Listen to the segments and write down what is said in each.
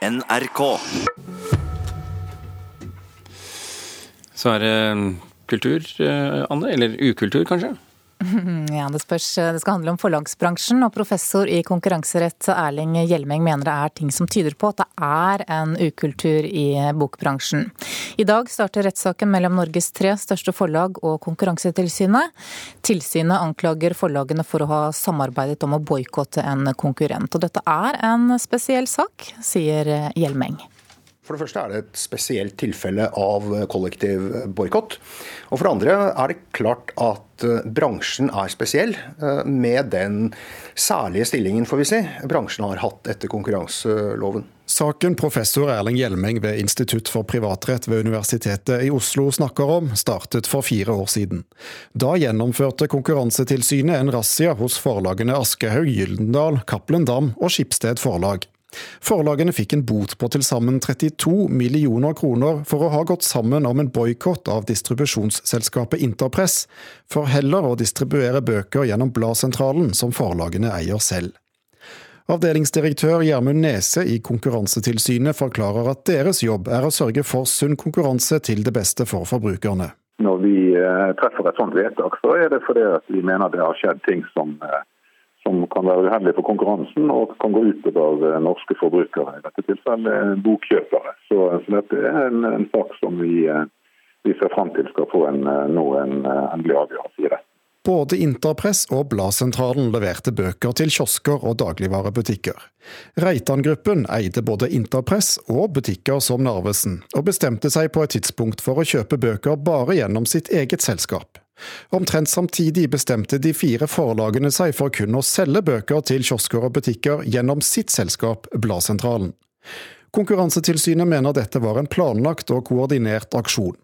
NRK. Så er det kultur, eh, Anne? Eller ukultur, kanskje? Ja, Det spørs. Det skal handle om forlagsbransjen, og professor i konkurranserett Erling Hjelmeng mener det er ting som tyder på at det er en ukultur i bokbransjen. I dag starter rettssaken mellom Norges tre største forlag og Konkurransetilsynet. Tilsynet anklager forlagene for å ha samarbeidet om å boikotte en konkurrent. Og dette er en spesiell sak, sier Hjelmeng. For det første er det et spesielt tilfelle av kollektiv boikott. Og for det andre er det klart at eh, bransjen er spesiell, eh, med den særlige stillingen får vi si, bransjen har hatt etter konkurranseloven. Saken professor Erling Hjelmeng ved Institutt for privatrett ved Universitetet i Oslo snakker om, startet for fire år siden. Da gjennomførte Konkurransetilsynet en razzia hos forlagene Aschehoug, Gyldendal, Cappelen Dam og Skipsted Forlag. Forlagene fikk en bot på til sammen 32 millioner kroner for å ha gått sammen om en boikott av distribusjonsselskapet Interpress, for heller å distribuere bøker gjennom Bladsentralen, som forlagene eier selv. Avdelingsdirektør Gjermund Nese i Konkurransetilsynet forklarer at deres jobb er å sørge for sunn konkurranse til det beste for forbrukerne. Når vi eh, treffer et sånt vedtak, så er det fordi vi mener det har skjedd ting som eh, som kan være uheldig for konkurransen og kan gå utover eh, norske forbrukere, i dette tilfellet eh, bokkjøpere. Så, så dette er en, en, sak som vi, eh, vi ser fram til skal få en, nå en endelig avgjørelse i det. Både Interpress og Bladsentralen leverte bøker til kiosker og dagligvarebutikker. Reitan-gruppen eide både Interpress og butikker som Narvesen, og bestemte seg på et tidspunkt for å kjøpe bøker bare gjennom sitt eget selskap. Omtrent samtidig bestemte de fire forlagene seg for kun å selge bøker til kiosker og butikker gjennom sitt selskap Bladsentralen. Konkurransetilsynet mener dette var en planlagt og koordinert aksjon.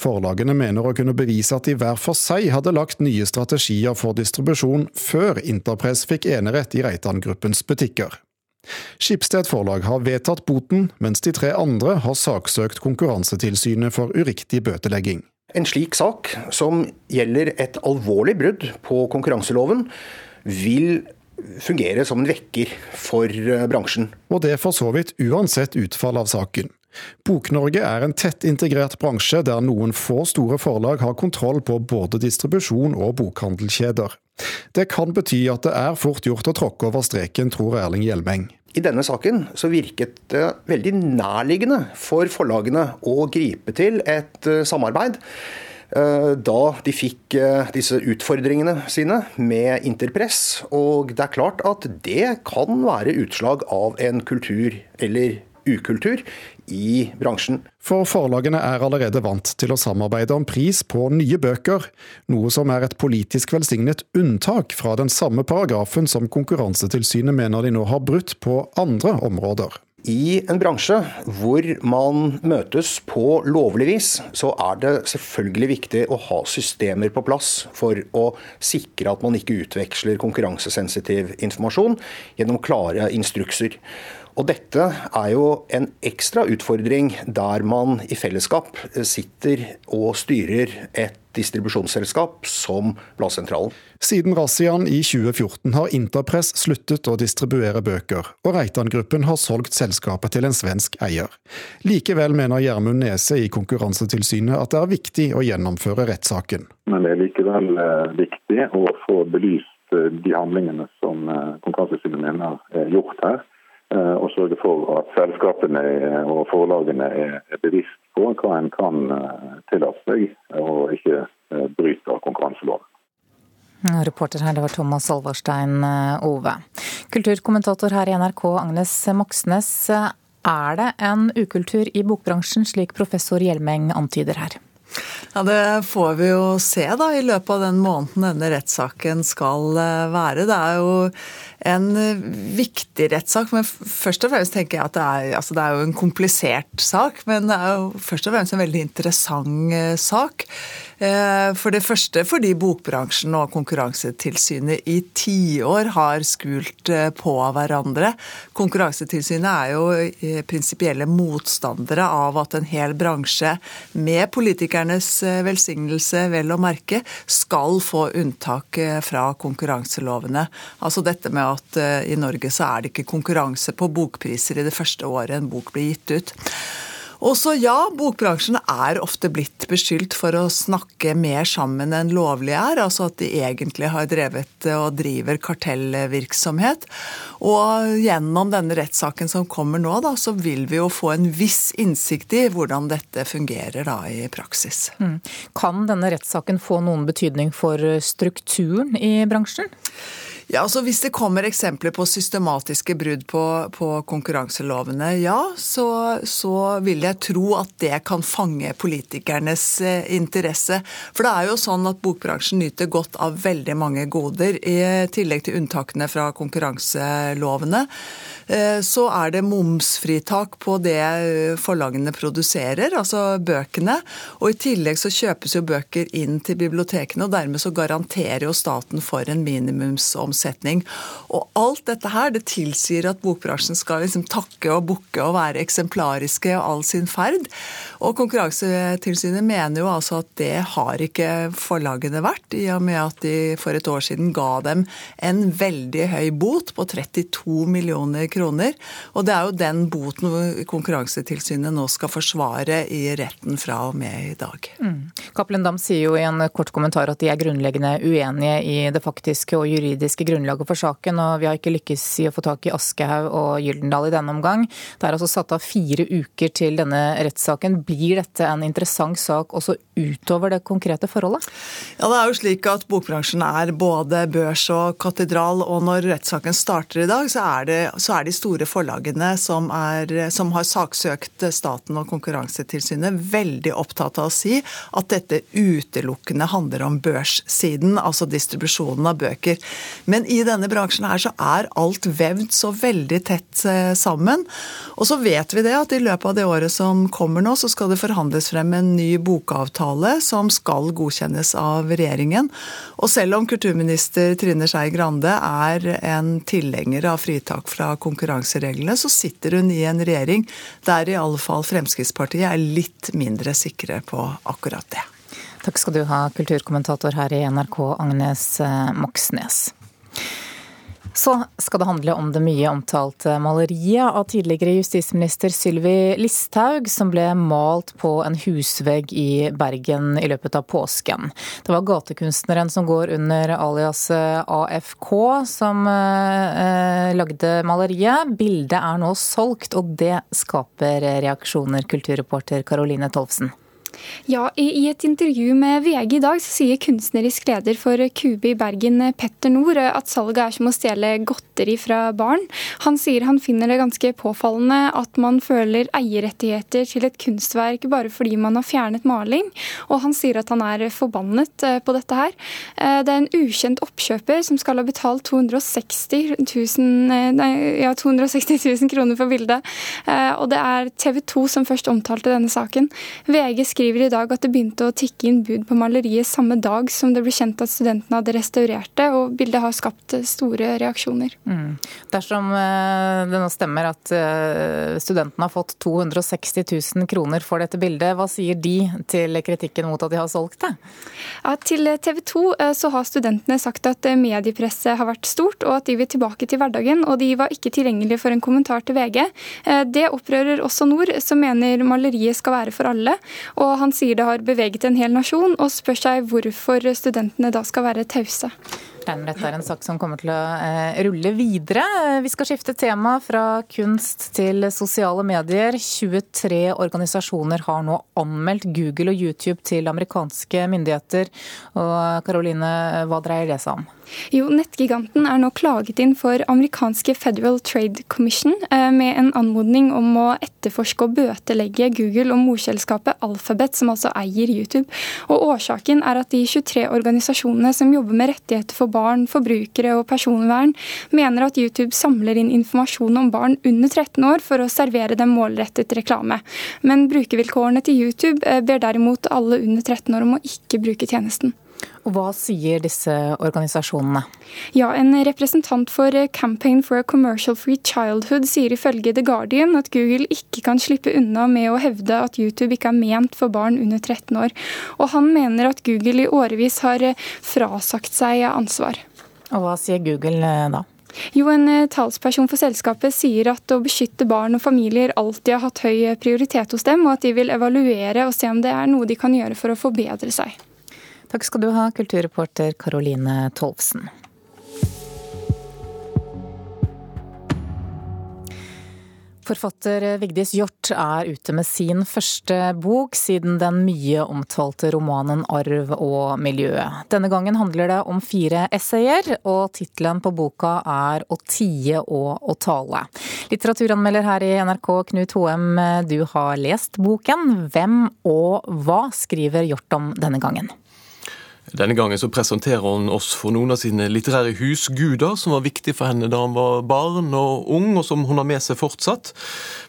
Forlagene mener å kunne bevise at de hver for seg hadde lagt nye strategier for distribusjon før Interpress fikk enerett i Reitan-gruppens butikker. Skipsted forlag har vedtatt boten, mens de tre andre har saksøkt Konkurransetilsynet for uriktig bøtelegging. En slik sak, som gjelder et alvorlig brudd på konkurranseloven, vil fungere som en vekker for eh, bransjen. Og det for så vidt uansett utfall av saken. Bok-Norge er en tett integrert bransje der noen få store forlag har kontroll på både distribusjon og bokhandelkjeder. Det kan bety at det er fort gjort å tråkke over streken, tror Erling Hjelmeng. I denne saken så virket det veldig nærliggende for forlagene å gripe til et eh, samarbeid eh, da de fikk eh, disse utfordringene sine med interpress. Og det er klart at det kan være utslag av en kultur eller ukultur i bransjen. For forlagene er allerede vant til å samarbeide om pris på nye bøker, noe som er et politisk velsignet unntak fra den samme paragrafen som Konkurransetilsynet mener de nå har brutt på andre områder. I en bransje hvor man møtes på lovlig vis, så er det selvfølgelig viktig å ha systemer på plass for å sikre at man ikke utveksler konkurransesensitiv informasjon gjennom klare instrukser. Og dette er jo en ekstra utfordring der man i fellesskap sitter og styrer et distribusjonsselskap som Bladsentralen. Siden razziaen i 2014 har Interpress sluttet å distribuere bøker, og Reitan-gruppen har solgt selskapet til en svensk eier. Likevel mener Gjermund Nese i Konkurransetilsynet at det er viktig å gjennomføre rettssaken. Men det er likevel eh, viktig å få belyst eh, de handlingene som eh, Konkurransetilsynet mener er gjort her Eh, og sørge for at selskapene og forlagene er bevisst på hva en kan eh, tillate seg, og ikke eh, bryter konkurranseloven. Reporter her, det var Thomas Alvarstein Ove. Kulturkommentator her i NRK, Agnes Moxnes. Er det en ukultur i bokbransjen, slik professor Hjelmeng antyder her? Ja, Det får vi jo se da i løpet av den måneden denne rettssaken skal være. Det er jo en viktig rettssak, men først og fremst tenker jeg at det er, altså det er jo en komplisert sak. Men det er jo først og fremst en veldig interessant eh, sak. Eh, for det første fordi bokbransjen og Konkurransetilsynet i tiår har skult eh, på hverandre. Konkurransetilsynet er jo prinsipielle motstandere av at en hel bransje med politikernes velsignelse, vel å merke, skal få unntak fra konkurranselovene. Altså dette med at i Norge så er det ikke konkurranse på bokpriser i det første året en bok blir gitt ut. Og så ja, bokbransjen er ofte blitt beskyldt for å snakke mer sammen enn lovlig er. Altså at de egentlig har drevet og driver kartellvirksomhet. Og gjennom denne rettssaken som kommer nå, da, så vil vi jo få en viss innsikt i hvordan dette fungerer da i praksis. Mm. Kan denne rettssaken få noen betydning for strukturen i bransjen? Ja, altså Hvis det kommer eksempler på systematiske brudd på, på konkurranselovene, ja, så, så, vil jeg tro at det kan fange politikernes eh, interesse. For det er jo sånn at bokbransjen nyter godt av veldig mange goder, i tillegg til unntakene fra konkurranselovene. Eh, så er det momsfritak på det eh, forlagene produserer, altså bøkene. Og i tillegg så kjøpes jo bøker inn til bibliotekene, og dermed så garanterer jo staten for en minimumsomsetning. Og alt dette her, det tilsier at bokbransjen skal liksom takke og bukke og være eksemplariske i all sin ferd. Og Konkurransetilsynet mener jo altså at det har ikke forlagene vært, i og med at de for et år siden ga dem en veldig høy bot på 32 millioner kroner. Og det er jo den boten Konkurransetilsynet nå skal forsvare i retten fra og med i dag. Mm. Cappelen Dam sier jo i en kort kommentar at de er grunnleggende uenige i det faktiske og juridiske grunnlaget for saken, og vi har ikke lykkes i å få tak i Aschehoug og Gyldendal i denne omgang. Det er altså satt av fire uker til denne rettssaken. Blir dette en interessant sak også utover det konkrete forholdet? Ja, det er jo slik at Bokbransjen er både børs og katedral, og når rettssaken starter i dag, så er det, så er de store forlagene som, er, som har saksøkt staten og Konkurransetilsynet, veldig opptatt av å si at dette utelukkende handler om børssiden, altså distribusjonen av bøker. Men i denne bransjen her så er alt vevd så veldig tett eh, sammen. Og så vet vi det at i løpet av det året som kommer nå, så skal det forhandles frem en ny bokavtale som skal godkjennes av regjeringen. Og selv om kulturminister Trine Skei Grande er en tilhenger av fritak fra konkurransereglene, så sitter hun i en regjering der i alle fall Fremskrittspartiet er litt mindre sikre på akkurat det. Takk skal du ha, kulturkommentator her i NRK, Agnes eh, Moxnes. Så skal det handle om det mye omtalte maleriet av tidligere justisminister Sylvi Listhaug, som ble malt på en husvegg i Bergen i løpet av påsken. Det var gatekunstneren som går under alias AFK som eh, lagde maleriet. Bildet er nå solgt, og det skaper reaksjoner, kulturreporter Caroline Tolfsen. Ja, i et intervju med VG i dag så sier kunstnerisk leder for Kube i Bergen, Petter Nord, at salget er som å stjele godteri fra barn. Han sier han finner det ganske påfallende at man føler eierrettigheter til et kunstverk bare fordi man har fjernet maling, og han sier at han er forbannet eh, på dette her. Eh, det er en ukjent oppkjøper som skal ha betalt 260 000, eh, nei, ja, 260 000 kroner for bildet, og det er TV 2 som først omtalte denne saken. VG skriver skriver i dag at det begynte å tikke inn bud på maleriet samme dag som det ble kjent at studentene hadde restaurert det, og bildet har skapt store reaksjoner. Mm. Dersom eh, det nå stemmer at eh, studentene har fått 260 000 kroner for dette bildet, hva sier de til kritikken mot at de har solgt det? Ja, til TV 2 eh, så har studentene sagt at mediepresset har vært stort, og at de vil tilbake til hverdagen, og de var ikke tilgjengelige for en kommentar til VG. Det opprører også Nord, som mener maleriet skal være for alle. og han sier det har beveget en hel nasjon, og spør seg hvorfor studentene da skal være tause. Dette er en sak som kommer til å eh, rulle videre. Vi skal skifte tema fra kunst til sosiale medier. 23 organisasjoner har nå anmeldt Google og YouTube til amerikanske myndigheter. Og Karoline, hva dreier det seg om? Jo, Nettgiganten er nå klaget inn for amerikanske Federal Trade Commission eh, med en anmodning om å etterforske og bøtelegge Google og morselskapet Alphabet, som altså eier YouTube. Og Årsaken er at de 23 organisasjonene som jobber med rettigheter for barn, forbrukere og personvern, mener at YouTube samler inn informasjon om barn under 13 år for å servere dem målrettet reklame. Men brukervilkårene til YouTube eh, ber derimot alle under 13 år om å ikke bruke tjenesten. Og Hva sier disse organisasjonene? Ja, En representant for Campaign for a Commercial Free Childhood sier ifølge The Guardian at Google ikke kan slippe unna med å hevde at YouTube ikke er ment for barn under 13 år. Og han mener at Google i årevis har frasagt seg ansvar. Og Hva sier Google eh, da? Jo, En eh, talsperson for selskapet sier at å beskytte barn og familier alltid har hatt høy prioritet hos dem, og at de vil evaluere og se om det er noe de kan gjøre for å forbedre seg. Takk skal du ha, kulturreporter Karoline Tolvsen. Forfatter Vigdis Hjorth er ute med sin første bok siden den mye omtalte romanen 'Arv og miljø'. Denne gangen handler det om fire essayer, og tittelen på boka er 'Å tie og å tale'. Litteraturanmelder her i NRK, Knut Hoem, du har lest boken. Hvem og hva skriver Hjorth om denne gangen? Denne gangen så presenterer hun oss for noen av sine litterære husguder som var viktig for henne da hun var barn og ung, og som hun har med seg fortsatt.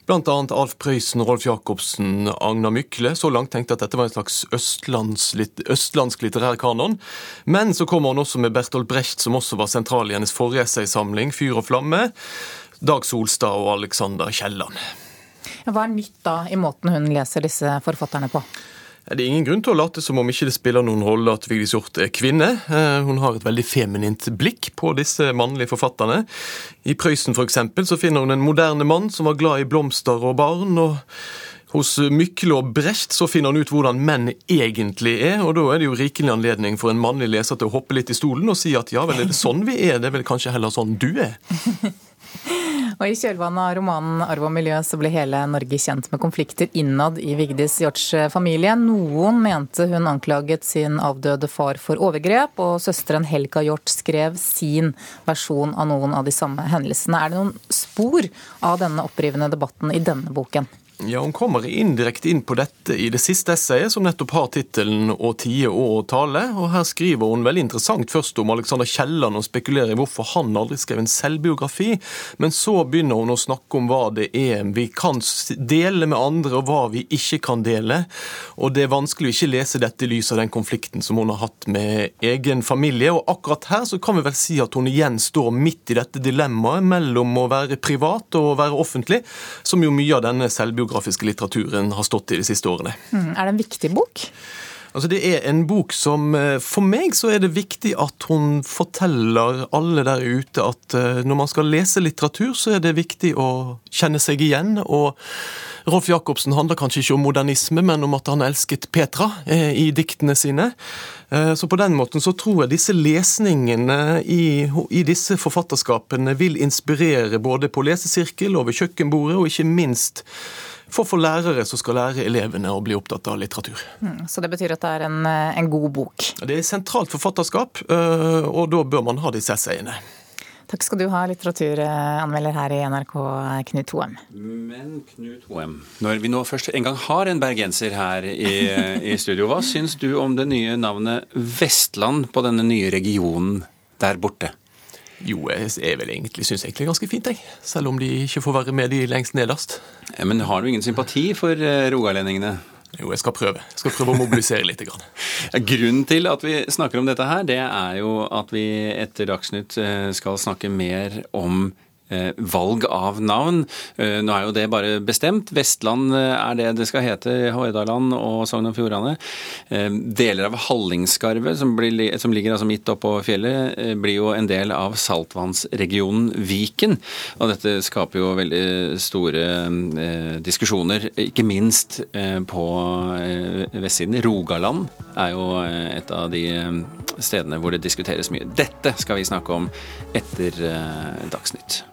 Blant annet Alf Prøysen, Rolf Jacobsen, Agna Mykle. Så langt tenkte jeg at dette var en slags østlandsk litterær kanon. Men så kommer hun også med Bertolt Brecht, som også var sentral i hennes forrige essaysamling, 'Fyr og flamme'. Dag Solstad og Alexander Kielland. Hva er nytt da i måten hun leser disse forfatterne på? Det er ingen grunn til å late som om ikke det spiller noen rolle at Vigdis Hjorth er kvinne. Eh, hun har et veldig feminint blikk på disse mannlige forfatterne. I Prøysen f.eks. så finner hun en moderne mann som var glad i blomster og barn. og hos Mykle og Brecht så finner hun ut hvordan menn egentlig er, og da er det jo rikelig anledning for en mannlig leser til å hoppe litt i stolen og si at ja vel, er det sånn vi er? Det er vel kanskje heller sånn du er? Og I kjølvannet av romanen 'Arv og miljø' så ble hele Norge kjent med konflikter innad i Vigdis Hjorts familie. Noen mente hun anklaget sin avdøde far for overgrep, og søsteren Helga Hjort skrev sin versjon av noen av de samme hendelsene. Er det noen spor av denne opprivende debatten i denne boken? Ja, Hun kommer indirekte inn på dette i det siste essayet, som nettopp har tittelen 'Å tie og tale'. Og Her skriver hun veldig interessant først om Alexander Kielland og spekulerer i hvorfor han aldri skrev en selvbiografi. Men så begynner hun å snakke om hva det er vi kan dele med andre, og hva vi ikke kan dele. Og det er vanskelig å ikke lese dette i lys av den konflikten som hun har hatt med egen familie. Og akkurat her så kan vi vel si at hun igjen står midt i dette dilemmaet mellom å være privat og å være offentlig, som jo mye av denne selvbiografien selvbiografiske litteraturen har stått i de siste årene. Mm, er det en viktig bok? Altså Det er en bok som eh, For meg så er det viktig at hun forteller alle der ute at eh, når man skal lese litteratur, så er det viktig å kjenne seg igjen. og Rolf Jacobsen handler kanskje ikke om modernisme, men om at han elsket Petra eh, i diktene sine. Så på den måten så tror jeg disse lesningene i, i disse forfatterskapene vil inspirere både på lesesirkel, over kjøkkenbordet og ikke minst for for lærere som skal lære elevene å bli opptatt av litteratur. Mm, så det betyr at det er en, eh, en god bok? Det er sentralt forfatterskap, eh, og da bør man ha disse essayene. Takk skal du ha, litteraturanmelder her i NRK, Knut Hoem. Men Knut Hoem, når vi nå først en gang har en bergenser her i, i studio, hva syns du om det nye navnet Vestland på denne nye regionen der borte? Jo, jeg er vel egentlig, syns egentlig ganske fint, jeg. Selv om de ikke får være med de lengst nederst. Men har du ingen sympati for eh, rogalendingene? Jo, jeg skal prøve. Jeg skal prøve å mobilisere litt. Grunnen til at vi snakker om dette her, det er jo at vi etter Dagsnytt eh, skal snakke mer om valg av navn. Eh, nå er jo det bare bestemt. Vestland eh, er det det skal hete. Hordaland og Sogn og Fjordane. Deler av Hallingskarvet, som, blir, som ligger altså midt oppå fjellet, blir jo en del av saltvannsregionen Viken. Og dette skaper jo veldig store eh, diskusjoner, ikke minst eh, på eh, vestsiden. Rogaland er jo et av de stedene hvor det diskuteres mye. Dette skal vi snakke om etter Dagsnytt.